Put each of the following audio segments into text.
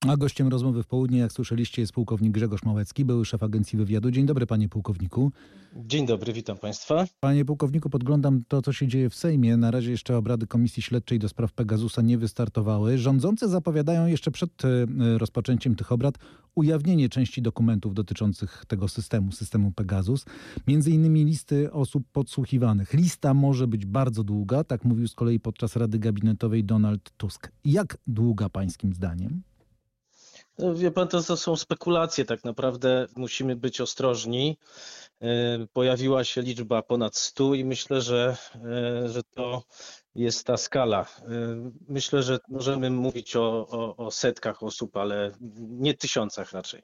A gościem rozmowy w południe, jak słyszeliście, jest pułkownik Grzegorz Małecki, były szef Agencji Wywiadu. Dzień dobry, panie pułkowniku. Dzień dobry, witam państwa. Panie pułkowniku, podglądam to, co się dzieje w Sejmie. Na razie jeszcze obrady Komisji Śledczej do spraw Pegasusa nie wystartowały. Rządzący zapowiadają jeszcze przed e, rozpoczęciem tych obrad ujawnienie części dokumentów dotyczących tego systemu, systemu Pegasus. Między innymi listy osób podsłuchiwanych. Lista może być bardzo długa, tak mówił z kolei podczas Rady Gabinetowej Donald Tusk. Jak długa pańskim zdaniem? No, wie pan, to, są spekulacje. Tak naprawdę musimy być ostrożni. E, pojawiła się liczba ponad 100 i myślę, że, e, że to jest ta skala. E, myślę, że możemy mówić o, o, o setkach osób, ale nie tysiącach raczej.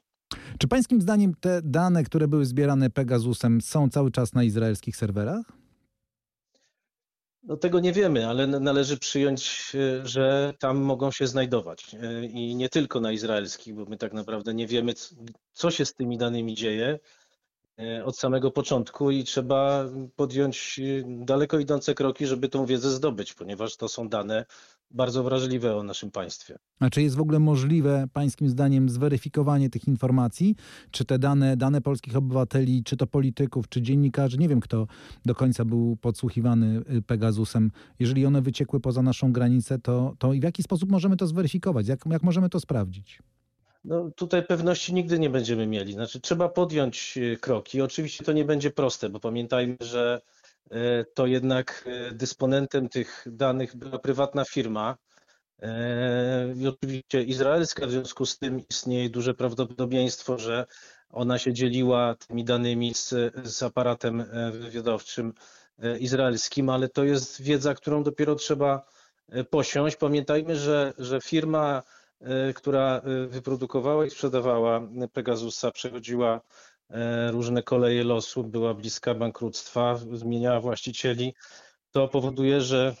Czy pańskim zdaniem te dane, które były zbierane Pegasusem, są cały czas na izraelskich serwerach? No tego nie wiemy, ale należy przyjąć, e, że tam mogą się znajdować. E, I nie tylko na izraelskich, bo my tak naprawdę nie wiemy, co się z tymi danymi dzieje e, od samego początku i trzeba podjąć daleko idące kroki, żeby tą wiedzę zdobyć, ponieważ to są dane bardzo wrażliwe o naszym państwie. A czy jest w ogóle możliwe, pańskim zdaniem, zweryfikowanie tych informacji? Czy te dane, dane polskich obywateli, czy to polityków, czy dziennikarzy, nie wiem kto do końca był podsłuchiwany y, Pegasusem, jeżeli one wyciekły poza naszą granicę, to, to w jaki sposób możemy to zweryfikować? Jak, jak możemy to sprawdzić? No, tutaj pewności nigdy nie będziemy mieli. Znaczy, trzeba podjąć y, kroki. Oczywiście to nie będzie proste, bo pamiętajmy, że to jednak e, dysponentem tych danych była prywatna firma. E, I oczywiście izraelska, w związku z tym istnieje duże prawdopodobieństwo, że ona się dzieliła tymi danymi z, z aparatem wywiadowczym izraelskim, ale to jest wiedza, którą dopiero trzeba posiąść. Pamiętajmy, że, że firma, która wyprodukowała i sprzedawała Pegasusa, przechodziła E, różne koleje losu, była bliska bankructwa, zmieniała właścicieli, to powoduje, że,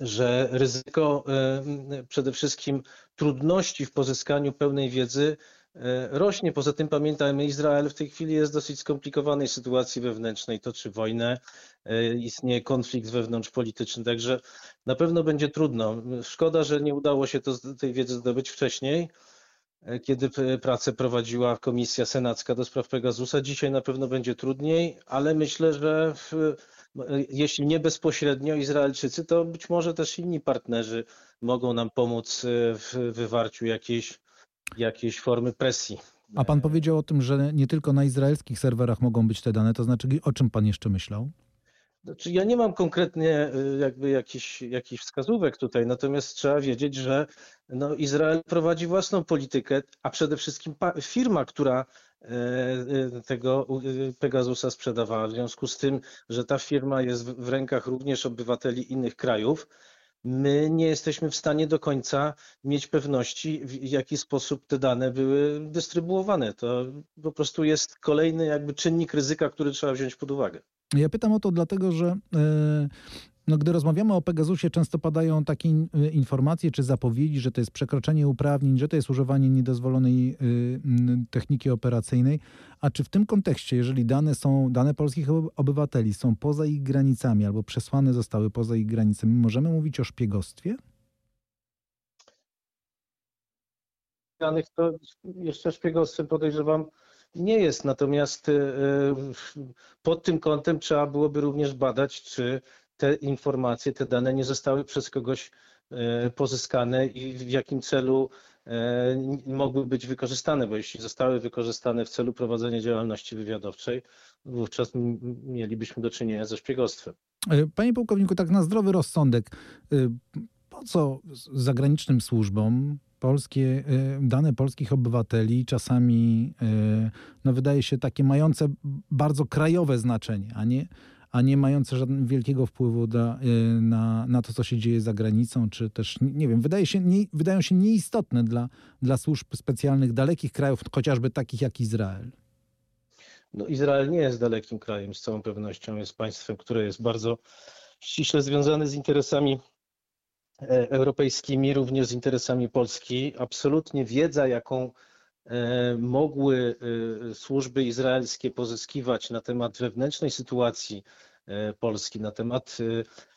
że ryzyko e, przede wszystkim trudności w pozyskaniu pełnej wiedzy e, rośnie. Poza tym pamiętajmy, Izrael w tej chwili jest w dosyć skomplikowanej sytuacji wewnętrznej, toczy wojnę, istnieje konflikt wewnątrzpolityczny, także na pewno będzie trudno. Szkoda, że nie udało się to, tej wiedzy zdobyć wcześniej. E, kiedy pracę prowadziła Komisja Senacka do spraw Pegasusa. Dzisiaj na pewno będzie trudniej, ale myślę, że w, e, jeśli nie bezpośrednio Izraelczycy, to być może też inni partnerzy mogą nam pomóc e, w wywarciu jakiejś, jakiejś formy presji. A pan powiedział o tym, że nie tylko na izraelskich serwerach mogą być te dane, to znaczy o czym pan jeszcze myślał? Znaczy, ja nie mam konkretnie y, jakby jakichś, jakichś wskazówek tutaj, natomiast trzeba wiedzieć, że no, Izrael prowadzi własną politykę, a przede wszystkim firma, która e, e, tego Pegasusa sprzedawała. W związku z tym, że ta firma jest w rękach również obywateli innych krajów, my nie jesteśmy w stanie do końca mieć pewności, w jaki sposób te dane były dystrybuowane. To po prostu jest kolejny jakby czynnik ryzyka, który trzeba wziąć pod uwagę. Ja pytam o to dlatego, że e, no, gdy rozmawiamy o Pegasusie, często padają takie e, informacje czy zapowiedzi, że to jest przekroczenie uprawnień, że to jest używanie niedozwolonej e, techniki operacyjnej. A czy w tym kontekście, jeżeli dane są, dane polskich obywateli są poza ich granicami albo przesłane zostały poza ich granicami, możemy mówić o szpiegostwie? Danych to jeszcze szpiegostwem podejrzewam nie jest. Natomiast e, pod tym kątem trzeba byłoby również badać, czy te informacje, te dane nie zostały przez kogoś e, pozyskane i w jakim celu mogły być wykorzystane, bo jeśli zostały wykorzystane w celu prowadzenia działalności wywiadowczej, wówczas mielibyśmy do czynienia ze szpiegostwem. Panie pułkowniku, tak na zdrowy rozsądek, po co zagranicznym służbom polskie, y, dane polskich obywateli czasami y, no wydaje się takie mające bardzo krajowe znaczenie, a nie, a nie mające żadnego wielkiego wpływu da, y, na, na to, co się dzieje za granicą, czy też, nie wiem, wydaje się, nie, wydają się nieistotne dla, dla służb specjalnych dalekich krajów, chociażby takich jak Izrael. No, Izrael nie jest dalekim krajem, z całą pewnością jest państwem, które jest bardzo ściśle związane z interesami E, europejskimi, również z interesami Polski. Absolutnie wiedza, jaką e, mogły e, służby izraelskie pozyskiwać na temat wewnętrznej sytuacji Polski, na temat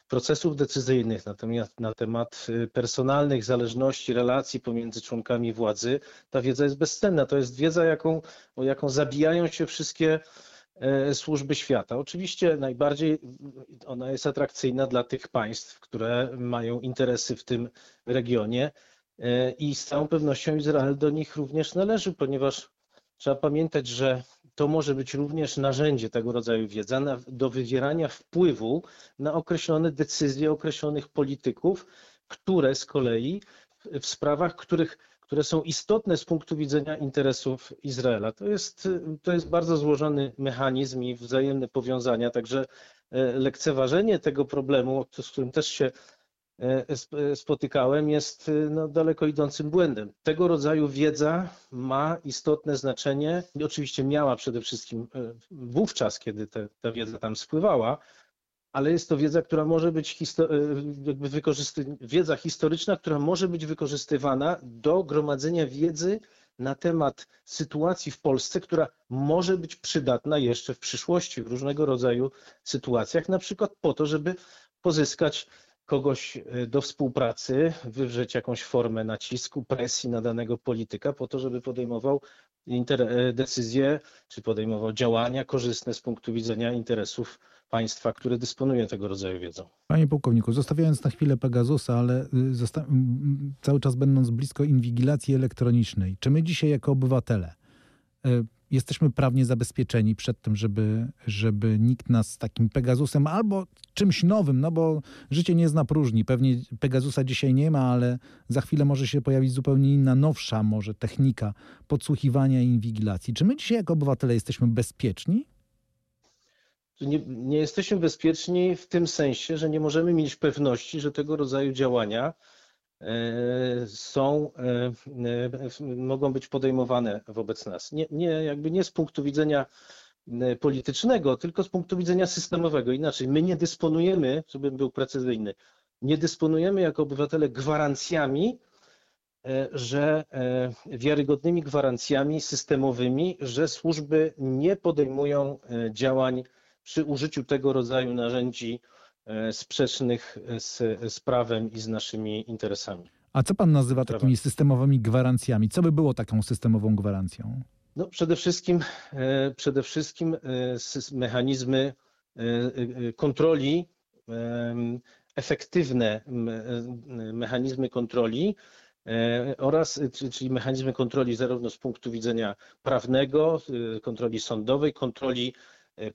procesów decyzyjnych, natomiast na temat personalnych zależności, relacji pomiędzy członkami władzy, ta wiedza jest bezcenna. To jest wiedza, jaką, o jaką zabijają się wszystkie służby świata. Oczywiście najbardziej ona jest atrakcyjna dla tych państw, które mają interesy w tym regionie i z całą pewnością Izrael do nich również należy, ponieważ trzeba pamiętać, że to może być również narzędzie tego rodzaju wiedza na, do wywierania wpływu na określone decyzje określonych polityków, które z kolei w sprawach, których, które są istotne z punktu widzenia interesów Izraela. To jest, to jest bardzo złożony mechanizm i wzajemne powiązania, także e, lekceważenie tego problemu, z którym też się E, e, spotykałem, jest no, daleko idącym błędem. Tego rodzaju wiedza ma istotne znaczenie i oczywiście miała przede wszystkim wówczas, kiedy te, ta wiedza tam spływała, ale jest to wiedza, która może być jakby wykorzysty... wiedza historyczna, która może być wykorzystywana do gromadzenia wiedzy na temat sytuacji w Polsce, która może być przydatna jeszcze w przyszłości w różnego rodzaju sytuacjach, na przykład po to, żeby pozyskać kogoś e, do współpracy, wywrzeć jakąś formę nacisku, presji na danego polityka po to, żeby podejmował e, decyzje czy podejmował działania korzystne z punktu widzenia interesów państwa, które dysponuje tego rodzaju wiedzą. Panie pułkowniku, zostawiając na chwilę Pegasusa, ale y, cały czas będąc blisko inwigilacji elektronicznej, czy my dzisiaj jako obywatele y, jesteśmy prawnie zabezpieczeni przed tym, żeby, żeby nikt nas z takim Pegasusem albo czymś nowym, no bo życie nie zna próżni. Pewnie Pegasusa dzisiaj nie ma, ale za chwilę może się pojawić zupełnie inna, nowsza może technika podsłuchiwania i inwigilacji. Czy my dzisiaj jako obywatele jesteśmy bezpieczni? Nie, nie jesteśmy bezpieczni w tym sensie, że nie możemy mieć pewności, że tego rodzaju działania są, e, e, mogą być podejmowane wobec nas. Nie, nie, jakby nie z punktu widzenia politycznego, tylko z punktu widzenia systemowego. Inaczej, my nie dysponujemy, żebym był precyzyjny, nie dysponujemy jako obywatele gwarancjami, że wiarygodnymi gwarancjami systemowymi, że służby nie podejmują działań przy użyciu tego rodzaju narzędzi E, sprzecznych z, z prawem i z naszymi interesami. A co pan nazywa takimi systemowymi gwarancjami? Co by było taką systemową gwarancją? No, przede wszystkim, e, przede wszystkim e, mechanizmy kontroli, efektywne mechanizmy kontroli oraz, czyli mechanizmy kontroli zarówno z punktu widzenia prawnego, kontroli sądowej, kontroli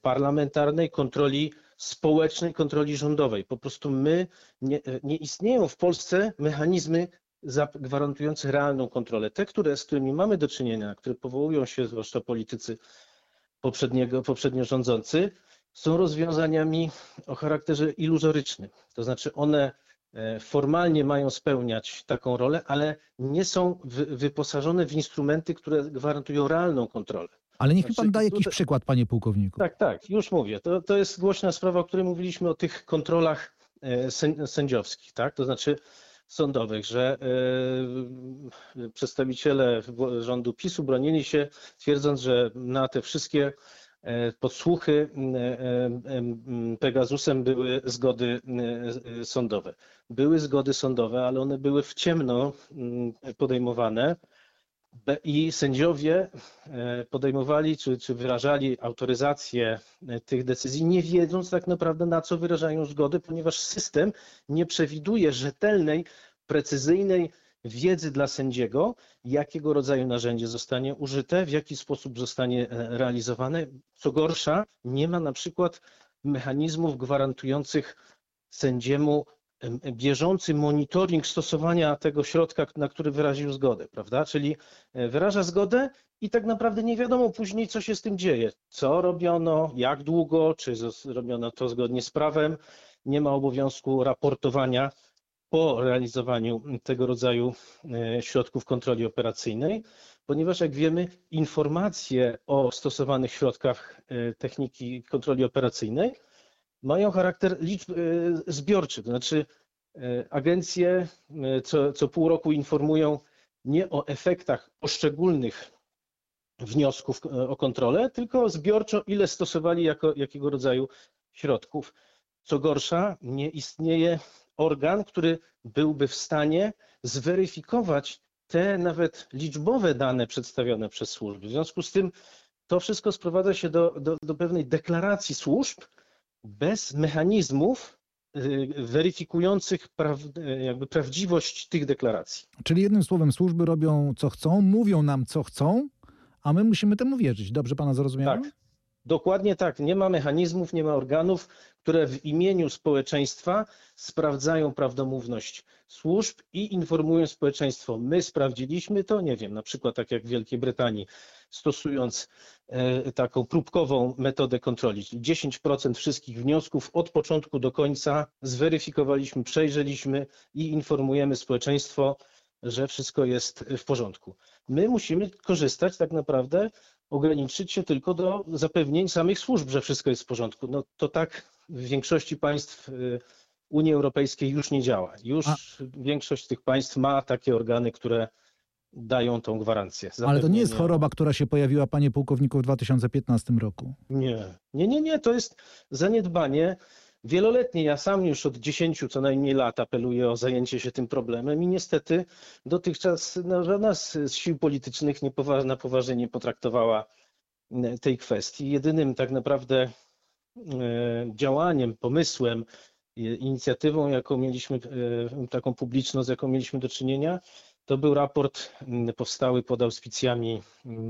parlamentarnej, kontroli społecznej kontroli rządowej. Po prostu my, nie, nie istnieją w Polsce mechanizmy gwarantujące realną kontrolę. Te, które, z którymi mamy do czynienia, które powołują się zwłaszcza politycy poprzedniego, poprzednio rządzący, są rozwiązaniami o charakterze iluzorycznym. To znaczy one e, formalnie mają spełniać taką rolę, ale nie są wyposażone w instrumenty, które gwarantują realną kontrolę. Ale niech mi pan da jakiś tutaj... przykład, panie pułkowniku. Tak, tak, już mówię. To, to jest głośna sprawa, o której mówiliśmy o tych kontrolach e, sędziowskich, tak? To znaczy sądowych, że e, przedstawiciele rządu PiSu bronili się, twierdząc, że na te wszystkie e, podsłuchy Pegasusem były zgody sądowe. Były zgody sądowe, ale one były w ciemno podejmowane i sędziowie e, podejmowali czy, czy wyrażali autoryzację e, tych decyzji, nie wiedząc tak naprawdę na co wyrażają zgody, ponieważ system nie przewiduje rzetelnej, precyzyjnej wiedzy dla sędziego, jakiego rodzaju narzędzie zostanie użyte, w jaki sposób zostanie e, realizowane. Co gorsza, nie ma na przykład mechanizmów gwarantujących sędziemu bieżący monitoring stosowania tego środka, na który wyraził zgodę, prawda? Czyli e, wyraża zgodę i tak naprawdę nie wiadomo później, co się z tym dzieje. Co robiono, jak długo, czy robiono to zgodnie z prawem. Nie ma obowiązku raportowania po realizowaniu tego rodzaju e, środków kontroli operacyjnej, ponieważ jak wiemy, informacje o stosowanych środkach e, techniki kontroli operacyjnej mają charakter liczb e, zbiorczy, to znaczy e, agencje e, co, co pół roku informują nie o efektach poszczególnych wniosków o kontrolę, tylko zbiorczo ile stosowali jako, jakiego rodzaju środków. Co gorsza, nie istnieje organ, który byłby w stanie zweryfikować te nawet liczbowe dane przedstawione przez służby. W związku z tym to wszystko sprowadza się do, do, do pewnej deklaracji służb bez mechanizmów y, weryfikujących praw, jakby prawdziwość tych deklaracji. Czyli jednym słowem, służby robią co chcą, mówią nam co chcą, a my musimy temu wierzyć. Dobrze pana zrozumiałem? Tak. Dokładnie tak. Nie ma mechanizmów, nie ma organów, które w imieniu społeczeństwa sprawdzają prawdomówność służb i informują społeczeństwo. My sprawdziliśmy to, nie wiem, na przykład tak jak w Wielkiej Brytanii, stosując e, taką próbkową metodę kontroli. 10% wszystkich wniosków od początku do końca zweryfikowaliśmy, przejrzeliśmy i informujemy społeczeństwo, że wszystko jest w porządku. My musimy korzystać tak naprawdę ograniczyć się tylko do zapewnień samych służb, że wszystko jest w porządku. No to tak w większości państw y, Unii Europejskiej już nie działa. Już A... większość tych państw ma takie organy, które dają tą gwarancję. Ale to nie jest choroba, która się pojawiła, panie pułkowniku, w 2015 roku. Nie, nie, nie, nie. To jest zaniedbanie wieloletnie. Ja sam już od 10 co najmniej lat apeluję o zajęcie się tym problemem i niestety dotychczas no, żadna z sił politycznych nie powa na poważnie nie potraktowała tej kwestii. Jedynym tak naprawdę e, działaniem, pomysłem, inicjatywą, jaką mieliśmy, e, taką publiczną, z jaką mieliśmy do czynienia, to był raport powstały pod auspicjami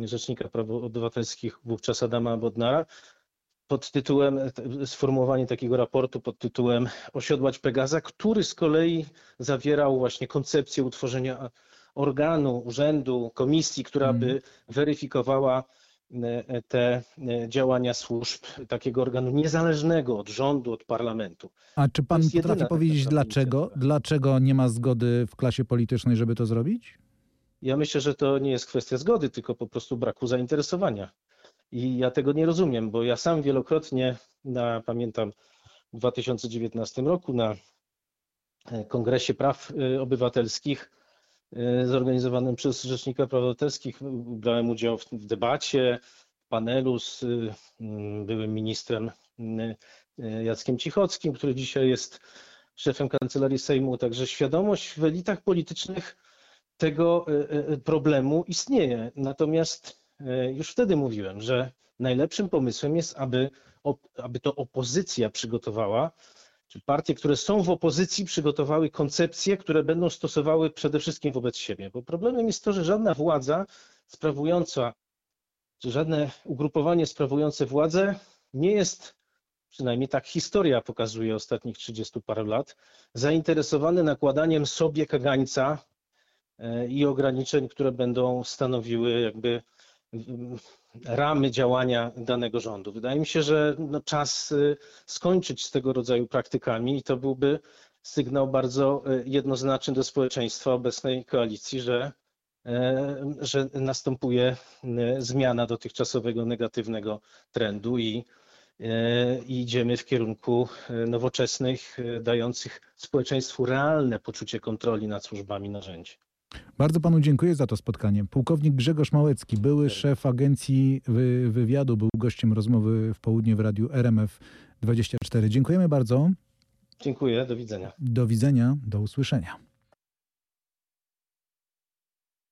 Rzecznika Praw Obywatelskich, wówczas Adama Bodnara, pod tytułem, sformułowanie takiego raportu pod tytułem Osiodłać Pegaza, który z kolei zawierał właśnie koncepcję utworzenia organu, urzędu, komisji, która by mhm. weryfikowała e, te e, działania służb takiego organu niezależnego od rządu, od parlamentu. A czy pan potrafi powiedzieć dlaczego? Dlaczego nie ma zgody w klasie politycznej, żeby to zrobić? Ja myślę, że to nie jest kwestia zgody, tylko po prostu braku zainteresowania. I ja tego nie rozumiem, bo ja sam wielokrotnie, na, pamiętam w 2019 roku na e, Kongresie Praw e, Obywatelskich e, zorganizowanym przez Rzecznika Praw Obywatelskich brałem udział w, debacie, w panelu z byłym ministrem Jackiem Cichockim, który dzisiaj jest szefem Kancelarii Sejmu. Także świadomość w elitach politycznych tego problemu istnieje. Natomiast już wtedy mówiłem, że najlepszym pomysłem jest, aby, aby to opozycja przygotowała, czy partie, które są w opozycji, przygotowały koncepcje, które będą stosowały przede wszystkim wobec siebie. Bo problemem jest to, że żadna władza sprawująca, czy żadne ugrupowanie sprawujące władzę nie jest, przynajmniej tak historia pokazuje ostatnich 30 parę lat, zainteresowane nakładaniem sobie kagańca e, i ograniczeń, które będą stanowiły jakby ramy działania danego rządu. Wydaje mi się, że no czas y, skończyć z tego rodzaju praktykami i to byłby sygnał bardzo y, jednoznaczny do społeczeństwa obecnej koalicji, że, y, że następuje zmiana dotychczasowego negatywnego trendu i, i idziemy w kierunku nowoczesnych, dających społeczeństwu realne poczucie kontroli nad służbami narzędzi. Bardzo panu dziękuję za to spotkanie. Pułkownik Grzegorz Małecki, były szef agencji wywiadu, był gościem rozmowy w południe w radiu RMF 24. Dziękujemy bardzo. Dziękuję, do widzenia. Do widzenia, do usłyszenia.